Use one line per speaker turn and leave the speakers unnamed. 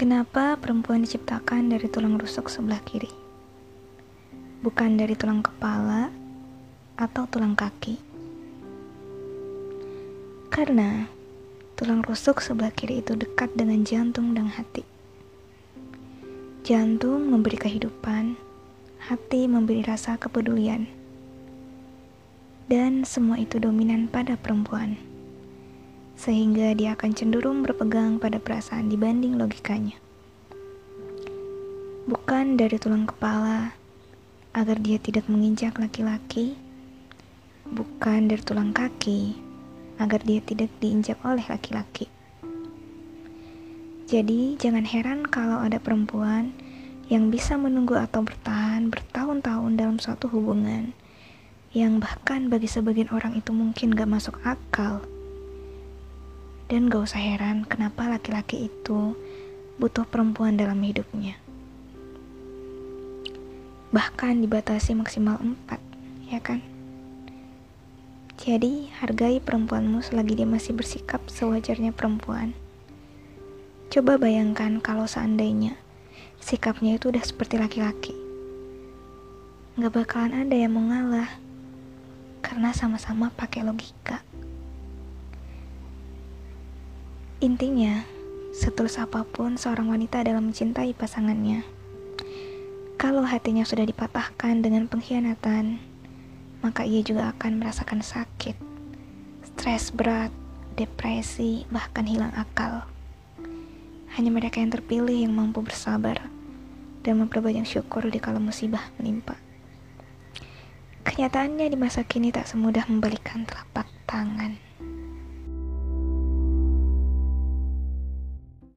Kenapa perempuan diciptakan dari tulang rusuk sebelah kiri? Bukan dari tulang kepala atau tulang kaki. Karena tulang rusuk sebelah kiri itu dekat dengan jantung dan hati. Jantung memberi kehidupan, hati memberi rasa kepedulian. Dan semua itu dominan pada perempuan sehingga dia akan cenderung berpegang pada perasaan dibanding logikanya. Bukan dari tulang kepala agar dia tidak menginjak laki-laki, bukan dari tulang kaki agar dia tidak diinjak oleh laki-laki. Jadi, jangan heran kalau ada perempuan yang bisa menunggu atau bertahan bertahun-tahun dalam suatu hubungan yang bahkan bagi sebagian orang itu mungkin gak masuk akal. Dan gak usah heran kenapa laki-laki itu butuh perempuan dalam hidupnya. Bahkan dibatasi maksimal empat, ya kan? Jadi, hargai perempuanmu selagi dia masih bersikap sewajarnya perempuan. Coba bayangkan kalau seandainya sikapnya itu udah seperti laki-laki. Gak bakalan ada yang mengalah, karena sama-sama pakai logika. Intinya, setulus apa pun seorang wanita dalam mencintai pasangannya, kalau hatinya sudah dipatahkan dengan pengkhianatan, maka ia juga akan merasakan sakit, stres berat, depresi, bahkan hilang akal. Hanya mereka yang terpilih yang mampu bersabar dan memperbanyak syukur di kala musibah menimpa. Kenyataannya di masa kini tak semudah membalikan telapak tangan.